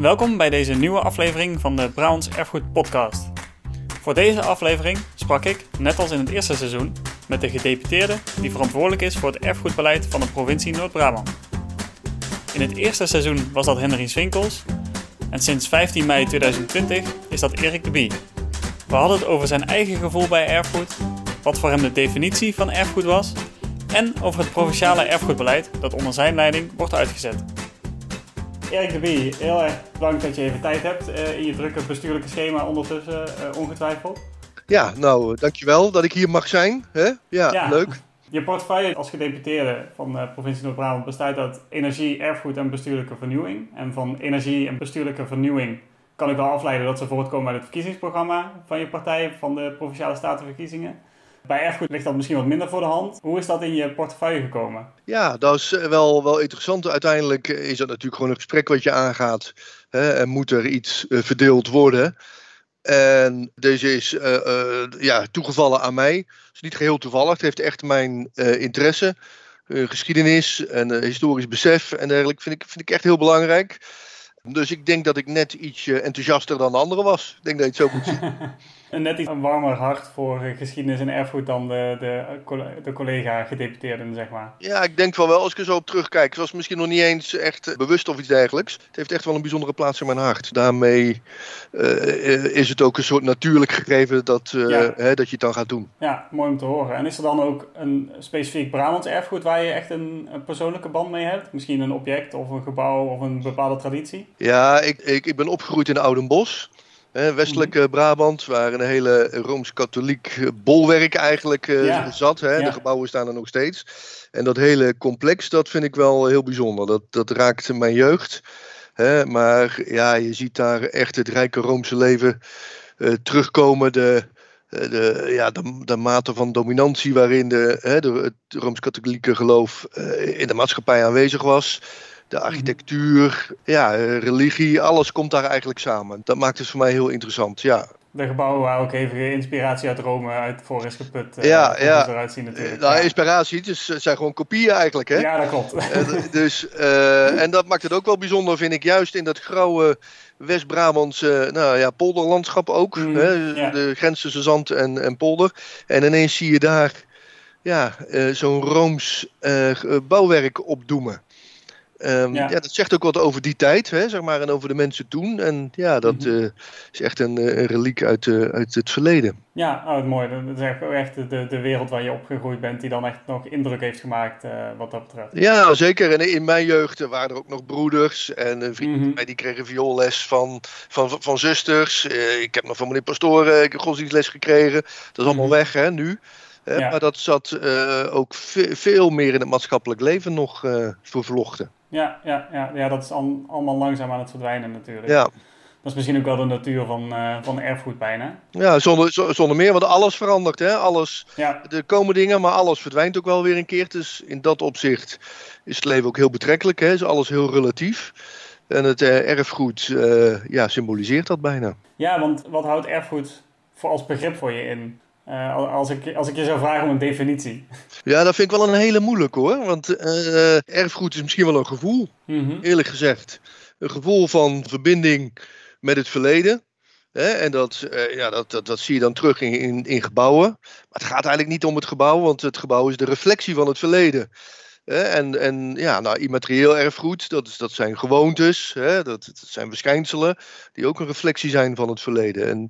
Welkom bij deze nieuwe aflevering van de Brabants Erfgoed Podcast. Voor deze aflevering sprak ik, net als in het eerste seizoen, met de gedeputeerde die verantwoordelijk is voor het erfgoedbeleid van de provincie Noord-Brabant. In het eerste seizoen was dat Henry Swinkels en sinds 15 mei 2020 is dat Erik de Bie. We hadden het over zijn eigen gevoel bij erfgoed, wat voor hem de definitie van erfgoed was en over het provinciale erfgoedbeleid dat onder zijn leiding wordt uitgezet. Erik de Bie, heel erg bedankt dat je even tijd hebt uh, in je drukke bestuurlijke schema ondertussen, uh, ongetwijfeld. Ja, nou, dankjewel dat ik hier mag zijn. Hè? Ja, ja, leuk. Je portefeuille als gedeputeerde van de provincie Noord-Brabant bestaat uit energie, erfgoed en bestuurlijke vernieuwing. En van energie en bestuurlijke vernieuwing kan ik wel afleiden dat ze voortkomen uit het verkiezingsprogramma van je partij van de Provinciale Statenverkiezingen. Bij erfgoed ligt dat misschien wat minder voor de hand. Hoe is dat in je portefeuille gekomen? Ja, dat is eh, wel, wel interessant. Uiteindelijk is dat natuurlijk gewoon een gesprek wat je aangaat. Hè, en moet er iets uh, verdeeld worden. En deze is uh, ja, toegevallen aan mij. Het is niet geheel toevallig. Het heeft echt mijn interesse. geschiedenis en historisch besef en dergelijke vind ik, vind ik echt heel belangrijk. Dus ik denk dat ik net iets enthousiaster dan de anderen was. Ik denk dat je het zo moet zien. een net iets een warmer hart voor geschiedenis en erfgoed dan de, de, de collega-gedeputeerden, zeg maar. Ja, ik denk wel wel, als ik er zo op terugkijk. Het was misschien nog niet eens echt bewust of iets dergelijks. Het heeft echt wel een bijzondere plaats in mijn hart. Daarmee uh, is het ook een soort natuurlijk gegeven dat, uh, hè, dat je het dan gaat doen. Ja, mooi om te horen. En is er dan ook een specifiek Brabants erfgoed waar je echt een, een persoonlijke band mee hebt? Misschien een object of een gebouw of een bepaalde traditie? Ja, ik, ik, ik ben opgegroeid in Oudenbos westelijk mhm. Brabant, waar een hele rooms-katholiek bolwerk eigenlijk uh, zat. Hè? De gebouwen staan er nog steeds. En dat hele complex, dat vind ik wel heel bijzonder. Dat, dat raakt mijn jeugd. Hè? Maar ja, je ziet daar echt het rijke Roomse leven uh, terugkomen. De, eh, de, ja, de, de mate van dominantie waarin de, hè, de, het rooms-katholieke geloof in de maatschappij aanwezig was de mhm. architectuur, ja, religie, alles komt daar eigenlijk samen. Dat maakt het voor mij heel interessant, ja. De gebouwen waar ook even inspiratie uit Rome uit voor is geput. Uh, ja, ja. eruit zien natuurlijk. Nou, inspiratie, dus het zijn gewoon kopieën eigenlijk, hè? Ja, dat klopt. dus, uh, en dat maakt het ook wel bijzonder, vind ik, juist in dat grauwe West-Brabantse nou, ja, polderlandschap ook. Mm, hè? De grens tussen zand en, en polder. En ineens zie je daar ja, uh, zo'n Rooms bouwwerk opdoemen. Um, ja. dat zegt ook wat over die tijd, hè, zeg maar, en over de mensen toen. En ja, dat mm is echt een, eh, een reliek uit, uh, uit het verleden. Ja, oh, mooi. Dat is echt de, de wereld waar je opgegroeid bent, die dan echt nog indruk heeft gemaakt uh, wat dat betreft. Ja, zeker. En in mijn jeugd waren er ook nog broeders en vrienden mm -hmm. die kregen vioolles van, van, van, zusters. ik heb nog van meneer Pastoren ik godsdienstles gekregen. Dat is allemaal mm weg, hè, nu. Ja. Maar dat zat ook veel meer in het maatschappelijk leven nog vervlochten. Ja, ja, ja, ja dat is al, allemaal langzaam aan het verdwijnen natuurlijk. Ja. Dat is misschien ook wel de natuur van, uh, van erfgoed bijna. Ja, zonder, zonder meer, want alles verandert. Hè? Alles, ja. Er komen dingen, maar alles verdwijnt ook wel weer een keer. Dus in dat opzicht is het leven ook heel betrekkelijk. Hè? Is alles heel relatief. En het uh, erfgoed uh, ja, symboliseert dat bijna. Ja, want wat houdt erfgoed voor als begrip voor je in? Uh, als, ik, als ik je zou vragen om een definitie. Ja, dat vind ik wel een hele moeilijke hoor. Want uh, erfgoed is misschien wel een gevoel, mm eerlijk gezegd. Een gevoel van verbinding met het verleden. Hè? En dat, uh, ja, dat, dat, dat, zie je dan terug in, in, in gebouwen. Maar het gaat eigenlijk niet om het gebouw, want het gebouw is de reflectie van het verleden. En, en ja, nou, immaterieel erfgoed, dat, is, dat zijn gewoontes, hè, dat, dat, zijn verschijnselen die ook een reflectie zijn van het verleden. En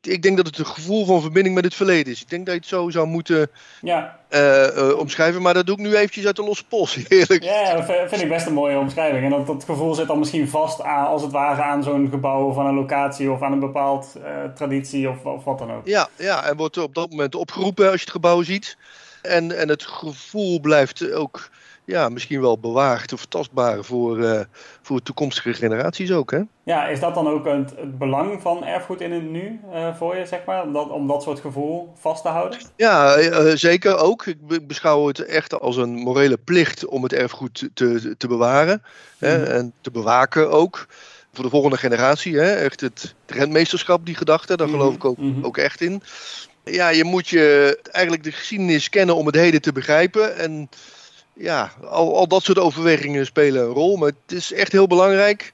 ik denk dat het een gevoel van verbinding met het verleden is. Ik denk dat je het zo zou moeten ja. uh, uh, omschrijven, maar dat doe ik nu eventjes uit de losse pols, eerlijk. Ja, dat vind ik best een mooie omschrijving. En dat, dat gevoel zit dan misschien vast aan, als het ware aan zo'n gebouw of aan een locatie of aan een bepaald uh, traditie of, of wat dan ook. Ja, ja, en wordt op dat moment opgeroepen als je het gebouw ziet. En, en het gevoel blijft ook ja, misschien wel bewaard of tastbaar voor, uh, voor toekomstige generaties ook. Hè? Ja, is dat dan ook het, het belang van erfgoed in het nu uh, voor je, zeg maar? Om dat, om dat soort gevoel vast te houden? Ja, uh, zeker ook. Ik beschouw het echt als een morele plicht om het erfgoed te, te bewaren mm. hè, en te bewaken ook. Voor de volgende generatie. Hè? Echt het rentmeesterschap, die gedachte, daar geloof ik ook, mm -hmm. ook echt in. Ja, je moet je eigenlijk de geschiedenis kennen om het heden te begrijpen. En ja, al, al dat soort overwegingen spelen een rol. Maar het is echt heel belangrijk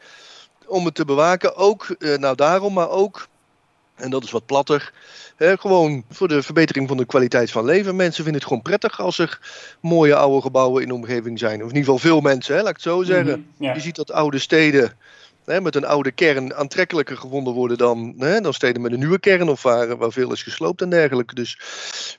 om het te bewaken. Ook, nou daarom, maar ook, en dat is wat platter, gewoon voor de verbetering van de kwaliteit van leven. Mensen vinden het gewoon prettig als er mooie oude gebouwen in de omgeving zijn. Of in ieder geval veel mensen, hè, laat ik het zo zeggen. Je ziet dat oude steden hè, met een oude kern aantrekkelijker gevonden worden dan, hè, dan steden met een nieuwe kern of waar, waar veel is gesloopt en dergelijke. Dus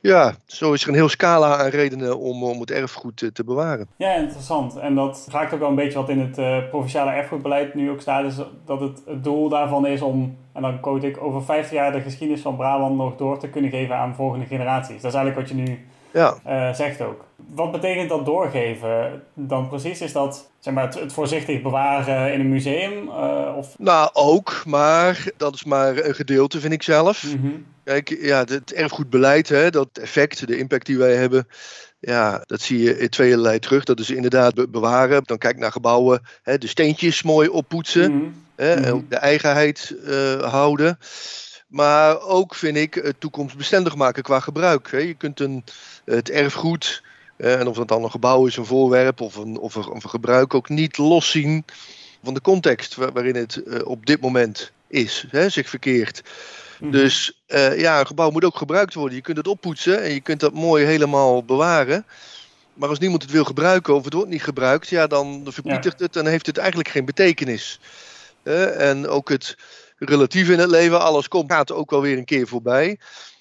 ja, zo is er een heel scala aan redenen om, om het erfgoed te, te bewaren. Ja, interessant. En dat raakt ook wel een beetje wat in het uh, provinciale erfgoedbeleid nu ook staat, is dat het, het doel daarvan is om, en dan quote ik, over 50 jaar de geschiedenis van Brabant nog door te kunnen geven aan volgende generaties. Dat is eigenlijk wat je nu ja. Uh, zegt ook. Wat betekent dat doorgeven dan precies? Is dat zeg maar, het, voorzichtig bewaren in een museum? Uh, of? Nou, ook, maar dat is maar een gedeelte, vind ik zelf. Mhm. Kijk, ja, het erfgoedbeleid, hè, dat effect, de impact die wij hebben, ja, dat zie je in tweeërlei terug. Dat is inderdaad bewaren. Dan kijk naar gebouwen, hè, de steentjes mooi oppoetsen, mm hè, mhm. de eigenheid uh, houden. Maar ook vind ik het toekomstbestendig maken qua gebruik. Hè. Je kunt een, het erfgoed, eh, en of dat dan een gebouw is, een voorwerp of een, of een, of een gebruik, ook niet loszien van de context waarin het eh, op dit moment is, hè, zich verkeert. Mhm. Dus uh, ja, een gebouw moet ook gebruikt worden. Je kunt het oppoetsen en je kunt dat mooi helemaal bewaren. Maar als niemand het wil gebruiken of het wordt niet gebruikt, ja, dan verpietigt het en heeft het eigenlijk geen betekenis. en ook het, relatief in het leven. Alles komt, gaat ook wel weer een keer voorbij.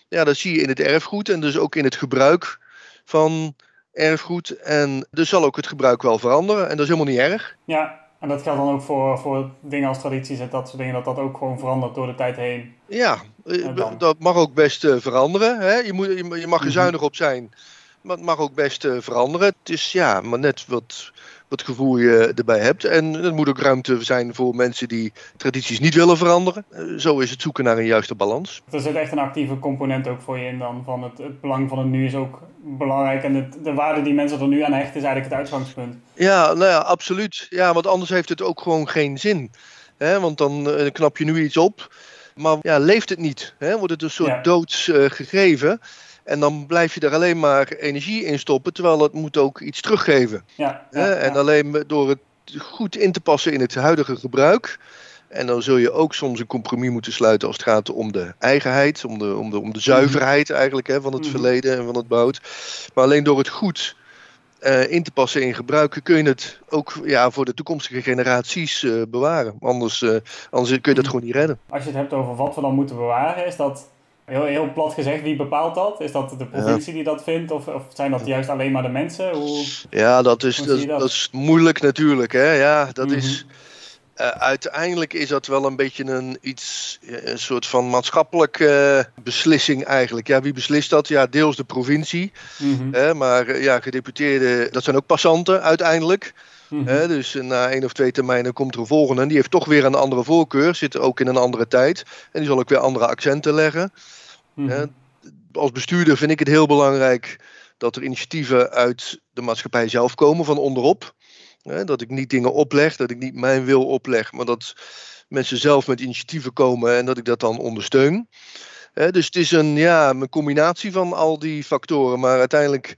Ja, dat zie je in het erfgoed en dus ook in het gebruik van erfgoed. En dus zal ook het gebruik wel veranderen. En dat is helemaal niet erg. Ja, en dat geldt dan ook voor, voor dingen als tradities en dat soort dingen, dat dat ook gewoon verandert door de tijd heen. Ja, eh, dat mag ook best uh, veranderen. Hè? Je, moet, je, mag er mhm. zuinig op zijn, maar het mag ook best uh, veranderen. Het is ja, maar net wat, wat gevoel je erbij hebt. En er moet ook ruimte zijn voor mensen die tradities niet willen veranderen. Eh, zo is het zoeken naar een juiste balans. Er zit echt een actieve component ook voor je in dan. Van het, het belang van het nu is ook belangrijk. En het, de waarde die mensen er nu aan hechten is eigenlijk het uitgangspunt. Ja, nou ja, absoluut. Ja, want anders heeft het ook gewoon geen zin. Hè? Want dan uh, knap je nu iets op. Maar ja, leeft het niet? Hè? Wordt het een soort doods uh, gegeven? En dan blijf je er alleen maar energie in stoppen, terwijl het moet ook iets teruggeven. Ja, En alleen door het goed in te passen in het huidige gebruik. En dan zul je ook soms een compromis moeten sluiten als het gaat om de eigenheid, om de, om de, om de zuiverheid eigenlijk hè, van het mhm. verleden en van het bouwt. Maar alleen door het goed uh, in te passen in gebruik kun je het ook ja, voor de toekomstige generaties uh, bewaren. Anders, uh, anders kun je dat mhm. gewoon niet redden. Als je het hebt over wat we dan moeten bewaren, is dat Heel, heel plat gezegd, wie bepaalt dat? Is dat de provincie die dat vindt? Of, of, zijn dat juist alleen maar de mensen? Hoe, ja, dat is, dat, dat? is moeilijk natuurlijk. Hè? Ja, dat is, uh, uiteindelijk is dat wel een beetje een, iets, een soort van maatschappelijke beslissing eigenlijk. Ja, wie beslist dat? Ja, deels de provincie. Mm -hmm. maar ja, gedeputeerden, dat zijn ook passanten uiteindelijk. Mm -hmm. dus na één of twee termijnen komt er een volgende. En die heeft toch weer een andere voorkeur. Zit ook in een andere tijd. En die zal ook weer andere accenten leggen. Mhm. als bestuurder vind ik het heel belangrijk dat er initiatieven uit de maatschappij zelf komen, van onderop. dat ik niet dingen opleg, dat ik niet mijn wil opleg, maar dat mensen zelf met initiatieven komen en dat ik dat dan ondersteun. dus het is een, ja, een combinatie van al die factoren, maar uiteindelijk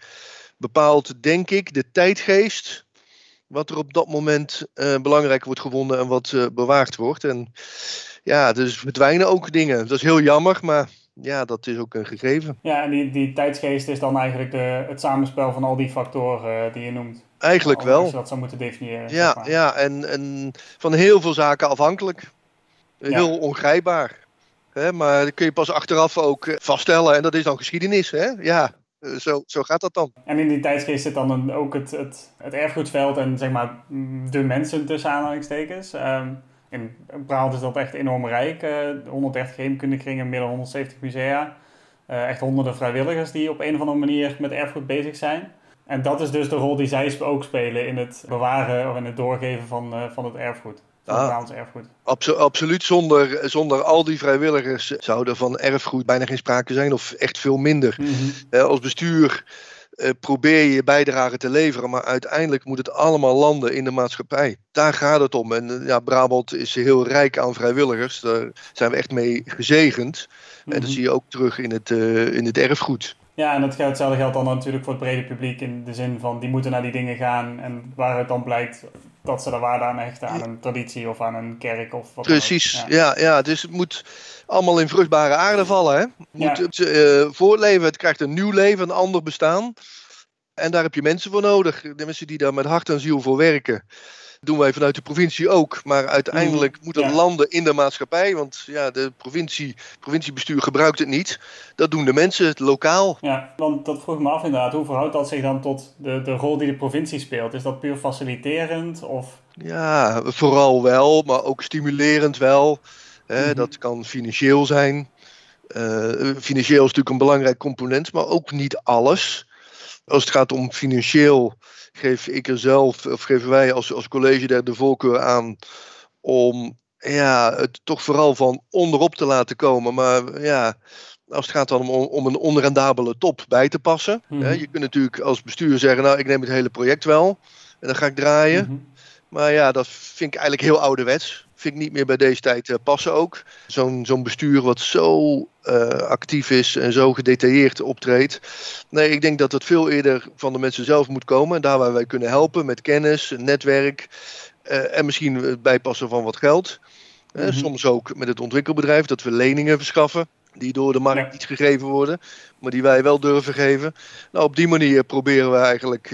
bepaalt, denk ik, de tijdgeest wat er op dat moment uh, belangrijk wordt gewonnen en wat uh, bewaard wordt. En ja, dus verdwijnen ook dingen. Dat is heel jammer, maar ja, dat is ook een gegeven. Ja, en die, die tijdsgeest is dan eigenlijk de, het samenspel van al die factoren uh, die je noemt. Eigenlijk wel. Als je dat zou moeten definiëren. Ja, zeg maar. ja en, en van heel veel zaken afhankelijk. Heel ja. ongrijpbaar. Hè, maar dat kun je pas achteraf ook vaststellen en dat is dan geschiedenis. Hè? Ja, eh, zo, zo gaat dat dan. En in die tijdsgeest zit dan ook het, het, het erfgoedveld en zeg maar de mensen tussen aanhalingstekens. Um, in Brabant is dat echt enorm rijk. Uh, 130 heemkundekringen, meer dan 170 musea. Uh, echt honderden vrijwilligers die op een of andere manier met erfgoed bezig zijn. En dat is dus de rol die zij ook spelen in het bewaren of in het doorgeven van, van het erfgoed ah, erfgoed. absoluut. Zonder, zonder al die vrijwilligers zou er van erfgoed bijna geen sprake zijn, of echt veel minder. Mhm. als bestuur uh, probeer je bijdrage te leveren, maar uiteindelijk moet het allemaal landen in de maatschappij. Daar gaat het om. En uh, ja, Brabant is heel rijk aan vrijwilligers. Daar zijn we echt mee gezegend. En dat mhm. zie je ook terug in het, in het erfgoed. Ja, en dat, hetzelfde geldt dan natuurlijk voor het brede publiek in de zin van die moeten naar die dingen gaan en waar het dan blijkt dat ze er waarde aan hechten aan een traditie of aan een kerk of wat Precies, ja. ja. dus het moet allemaal in vruchtbare aarde vallen. Hè? moet ja. uh, voortleven, het krijgt een nieuw leven, een ander bestaan. En daar heb je mensen voor nodig, de mensen die daar met hart en ziel voor werken doen wij vanuit de provincie ook. Maar uiteindelijk mm, moet het landen in de maatschappij. Want ja, de provincie, provinciebestuur gebruikt het niet. Dat doen de mensen, het lokaal. Ja, want dat vroeg me af inderdaad. Hoe verhoudt dat zich dan tot de, de rol die de provincie speelt? Is dat puur faciliterend? Of... Ja, vooral wel, maar ook stimulerend wel. Mhm. Dat kan financieel zijn. Uh, financieel is natuurlijk een belangrijk component, maar ook niet alles. Als het gaat om financieel geef ik er zelf, of geven wij als, als college daar de voorkeur aan om ja, het toch vooral van onderop te laten komen. Maar ja, als het gaat dan om, om een onrendabele top bij te passen. hè, mhm. je kunt natuurlijk als bestuur zeggen, nou ik neem het hele project wel en dan ga ik draaien. Mhm. Maar ja, dat vind ik eigenlijk heel ouderwets. Vind ik niet meer bij deze tijd uh, passen ook. Zo'n zo'n bestuur wat zo uh, actief is en zo gedetailleerd optreedt. Nee, ik denk dat het veel eerder van de mensen zelf moet komen. En daar waar wij kunnen helpen met kennis, netwerk uh, en misschien het bijpassen van wat geld. Mm soms ook met het ontwikkelbedrijf dat we leningen verschaffen die door de markt niet gegeven worden, maar die wij wel durven geven. Nou, op die manier proberen we eigenlijk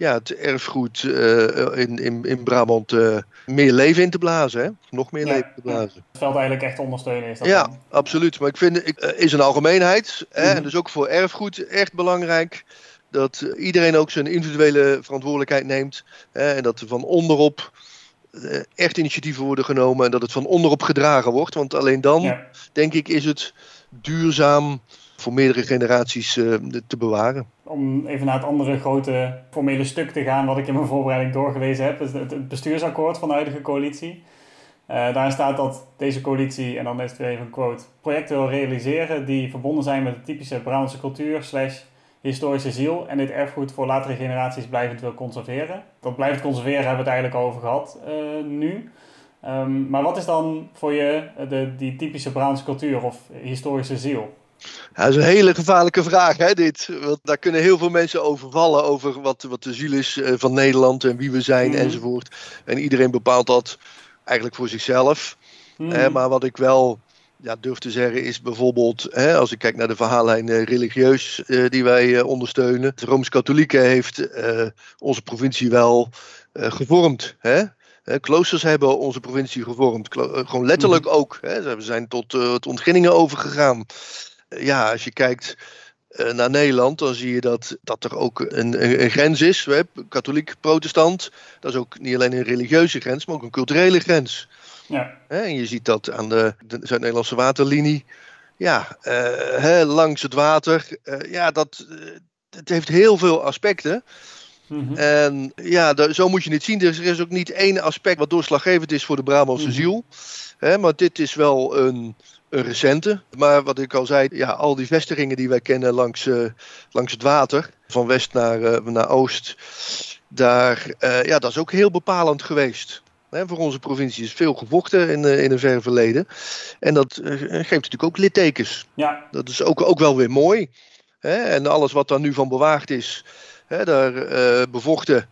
ja, het erfgoed uh, in, in, in Brabant uh, meer leven in te blazen. Hè? Nog meer leven te blazen. Het veld eigenlijk echt ondersteunen is dat Ja, absoluut. Maar ik vind, ik, is een algemeenheid, hè, mhm. en dus ook voor erfgoed echt belangrijk dat iedereen ook zijn individuele verantwoordelijkheid neemt. Hè, en dat er van onderop echt initiatieven worden genomen en dat het van onderop gedragen wordt. Want alleen dan, denk ik, is het duurzaam voor meerdere generaties te bewaren. Om even naar het andere grote formele stuk te gaan, wat ik in mijn voorbereiding doorgelezen heb, is het bestuursakkoord van de huidige coalitie. Uh, daarin staat dat deze coalitie, en dan is het even een quote, projecten wil realiseren die verbonden zijn met de typische Brabantse cultuur slash historische ziel en dit erfgoed voor latere generaties blijvend wil conserveren. Dat blijvend conserveren hebben we het eigenlijk over gehad uh, nu. Um, maar wat is dan voor je de, die typische Brabantse cultuur of historische ziel? Ja, dat is een hele gevaarlijke vraag, hè, dit. Want daar kunnen heel veel mensen over vallen, over wat, wat de ziel is eh, van Nederland en wie we zijn mm. enzovoort. En iedereen bepaalt dat eigenlijk voor zichzelf. Mm. maar wat ik wel ja, durf te zeggen is bijvoorbeeld, hè, als ik kijk naar de verhaallijn uh, religieus uh, die wij uh, ondersteunen. De Rooms-Katholieke heeft onze provincie wel gevormd. Hè? kloosters hebben onze provincie gevormd. gewoon letterlijk mm ook. Hè? We zijn tot, tot ontginningen overgegaan. Ja, als je kijkt naar Nederland, dan zie je dat, dat er ook een, een, een grens is. Katholiek, protestant. Dat is ook niet alleen een religieuze grens, maar ook een culturele grens. Ja. En je ziet dat aan de, de Zuid-Nederlandse waterlinie. Ja, uh, langs het water. Uh, ja, dat, het heeft heel veel aspecten. Mm En ja, zo moet je het zien. Er is ook niet één aspect wat doorslaggevend is voor de Brabantse mm ziel. Hè, maar dit is wel een recente. Maar wat ik al zei, ja, al die vestigingen die wij kennen langs, uh, langs het water, van west naar, uh, naar oost, daar, uh, ja, dat is ook heel bepalend geweest. Hè, voor onze provincie is veel gevochten in, in een ver verleden. En dat geeft natuurlijk ook littekens. Ja. Dat is ook, ook wel weer mooi. Hè? En alles wat daar nu van bewaard is, hè, daar bevochten,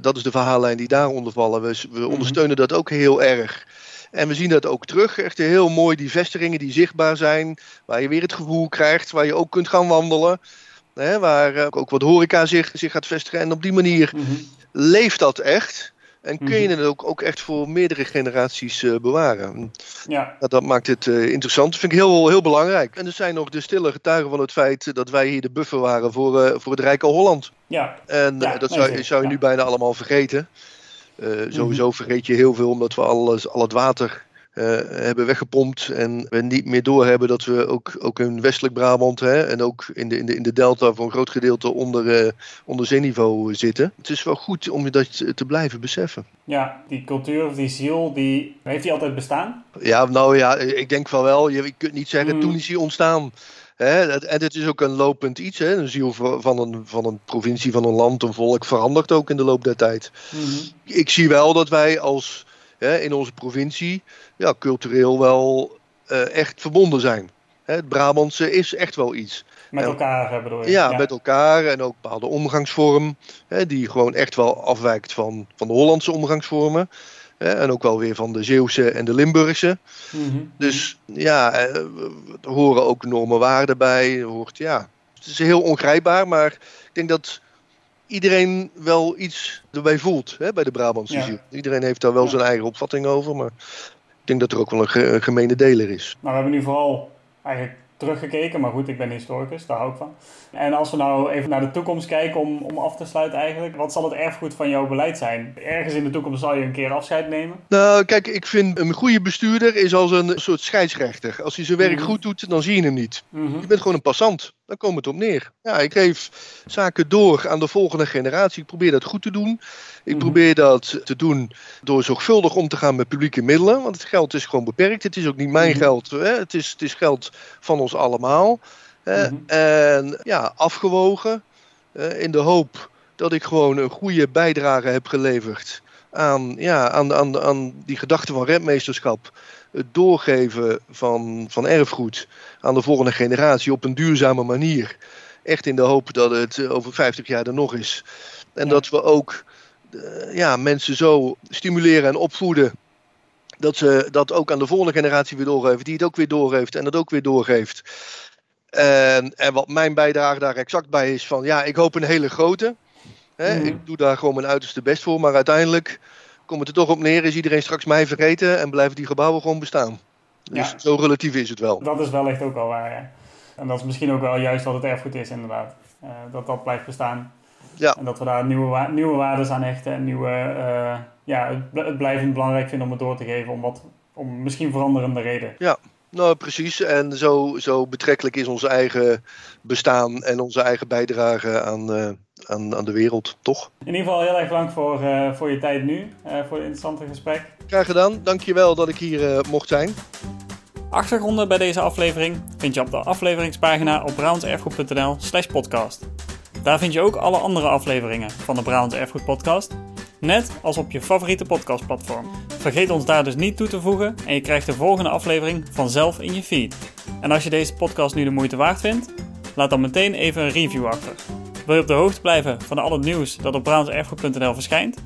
dat is de verhaallijn die daaronder vallen. We, we mhm. ondersteunen dat ook heel erg. En we zien dat ook terug. Echt heel mooi, die vestigingen die zichtbaar zijn. Waar je weer het gevoel krijgt, waar je ook kunt gaan wandelen. Hè, waar ook wat horeca zich, zich gaat vestigen. En op die manier mm leeft dat echt. En kun je mhm. het ook, ook echt voor meerdere generaties uh, bewaren. Ja. Nou, dat maakt het uh, interessant. Dat vind ik heel, heel belangrijk. En er zijn nog de stille getuigen van het feit dat wij hier de buffer waren voor, uh, voor het Rijke Holland. Ja. En ja, dat zou, zou je nu bijna allemaal vergeten. Sowieso mhm. vergeet je heel veel omdat we alles, al het water uh, hebben weggepompt. En we niet meer doorhebben dat we ook, ook in Westelijk Brabant hè, en ook in de, in, de, in de Delta voor een groot gedeelte onder, uh, onder zeeniveau zitten. Het is wel goed om dat te blijven beseffen. Ja, die cultuur of die ziel, die, heeft die altijd bestaan? Ja, nou ja, ik denk van wel. Je, je kunt niet zeggen, mm. toen is hij ontstaan. Hè, en het is ook een lopend iets. Hè? Een ziel van een, van een provincie, van een land, een volk verandert ook in de loop der tijd. Mm-hmm. Ik zie wel dat wij als in onze provincie ja, cultureel wel uh, echt verbonden zijn. Het Brabantse is echt wel iets. Met elkaar bedoel je? Ja, ja, met elkaar en ook bepaalde omgangsvorm. Hè, die gewoon echt wel afwijkt van, van de Hollandse omgangsvormen. Hè, en ook wel weer van de Zeeuwse en de Limburgse. Mhm. Dus ja, er horen ook enorme waarden bij. hoort, ja, het is heel ongrijpbaar, maar ik denk dat iedereen wel iets erbij voelt hè, bij de Brabantse ja. Iedereen heeft daar wel zijn eigen opvatting over, maar ik denk dat er ook wel een gemene deler is. Nou, we hebben nu vooral eigenlijk teruggekeken. Maar goed, ik ben historicus, daar hou ik van. En als we nou even naar de toekomst kijken om, om af te sluiten eigenlijk. Wat zal het erfgoed van jouw beleid zijn? Ergens in de toekomst zal je een keer afscheid nemen? Nou, kijk, ik vind een goede bestuurder is als een soort scheidsrechter. Als hij zijn werk mhm. goed doet, dan zie je hem niet. Mhm. Je bent gewoon een passant. Dan komt het op neer. Ja, ik geef zaken door aan de volgende generatie. Ik probeer dat goed te doen. Ik mhm. probeer dat te doen door zorgvuldig om te gaan met publieke middelen. Want het geld is gewoon beperkt. Het is ook niet mijn mhm. geld. Hè? Het, is, het is geld van ons allemaal. Mhm. En ja, afgewogen. in de hoop dat ik gewoon een goede bijdrage heb geleverd aan, ja, aan, aan, aan die gedachte van rentmeesterschap. Het doorgeven van, van erfgoed aan de volgende generatie op een duurzame manier. Echt in de hoop dat het over 50 jaar er nog is. En dat we ook ja, mensen zo stimuleren en opvoeden. Dat ze dat ook aan de volgende generatie weer doorgeven. Die het ook weer doorgeeft en dat ook weer doorgeeft. En, en wat mijn bijdrage daar exact bij is van ja, ik hoop een hele grote. Hè? Mhm. Ik doe daar gewoon mijn uiterste best voor. Maar uiteindelijk komt het er toch op neer. Is iedereen straks mij vergeten en blijven die gebouwen gewoon bestaan. Dus ja. zo relatief is het wel. Dat is wel echt ook wel waar. Ja. En dat is misschien ook wel juist wat het erfgoed is inderdaad. Uh, dat dat blijft bestaan. Ja. En dat we daar nieuwe, nieuwe waarden aan hechten en nieuwe, uh, ja, het, het blijvend belangrijk vinden om het door te geven om, wat, om misschien veranderende reden. Ja, nou precies. En zo, zo betrekkelijk is ons eigen bestaan en onze eigen bijdrage aan, uh, aan, aan de wereld, toch? In ieder geval heel erg bedankt voor, uh, voor je tijd nu, uh, voor het interessante gesprek. Graag gedaan. Dankjewel dat ik hier mocht zijn. Achtergronden bij deze aflevering vind je op de afleveringspagina op brownserfgoed.nl slash podcast. Daar vind je ook alle andere afleveringen van de Brabant Erfgoed Podcast, net als op je favoriete podcastplatform. Vergeet ons daar dus niet toe te voegen en je krijgt de volgende aflevering vanzelf in je feed. En als je deze podcast nu de moeite waard vindt, laat dan meteen even een review achter. Wil je op de hoogte blijven van al het nieuws dat op brabantserfgoed.nl verschijnt?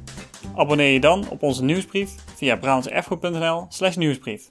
Abonneer je dan op onze nieuwsbrief via brabantserfgoed.nl nieuwsbrief.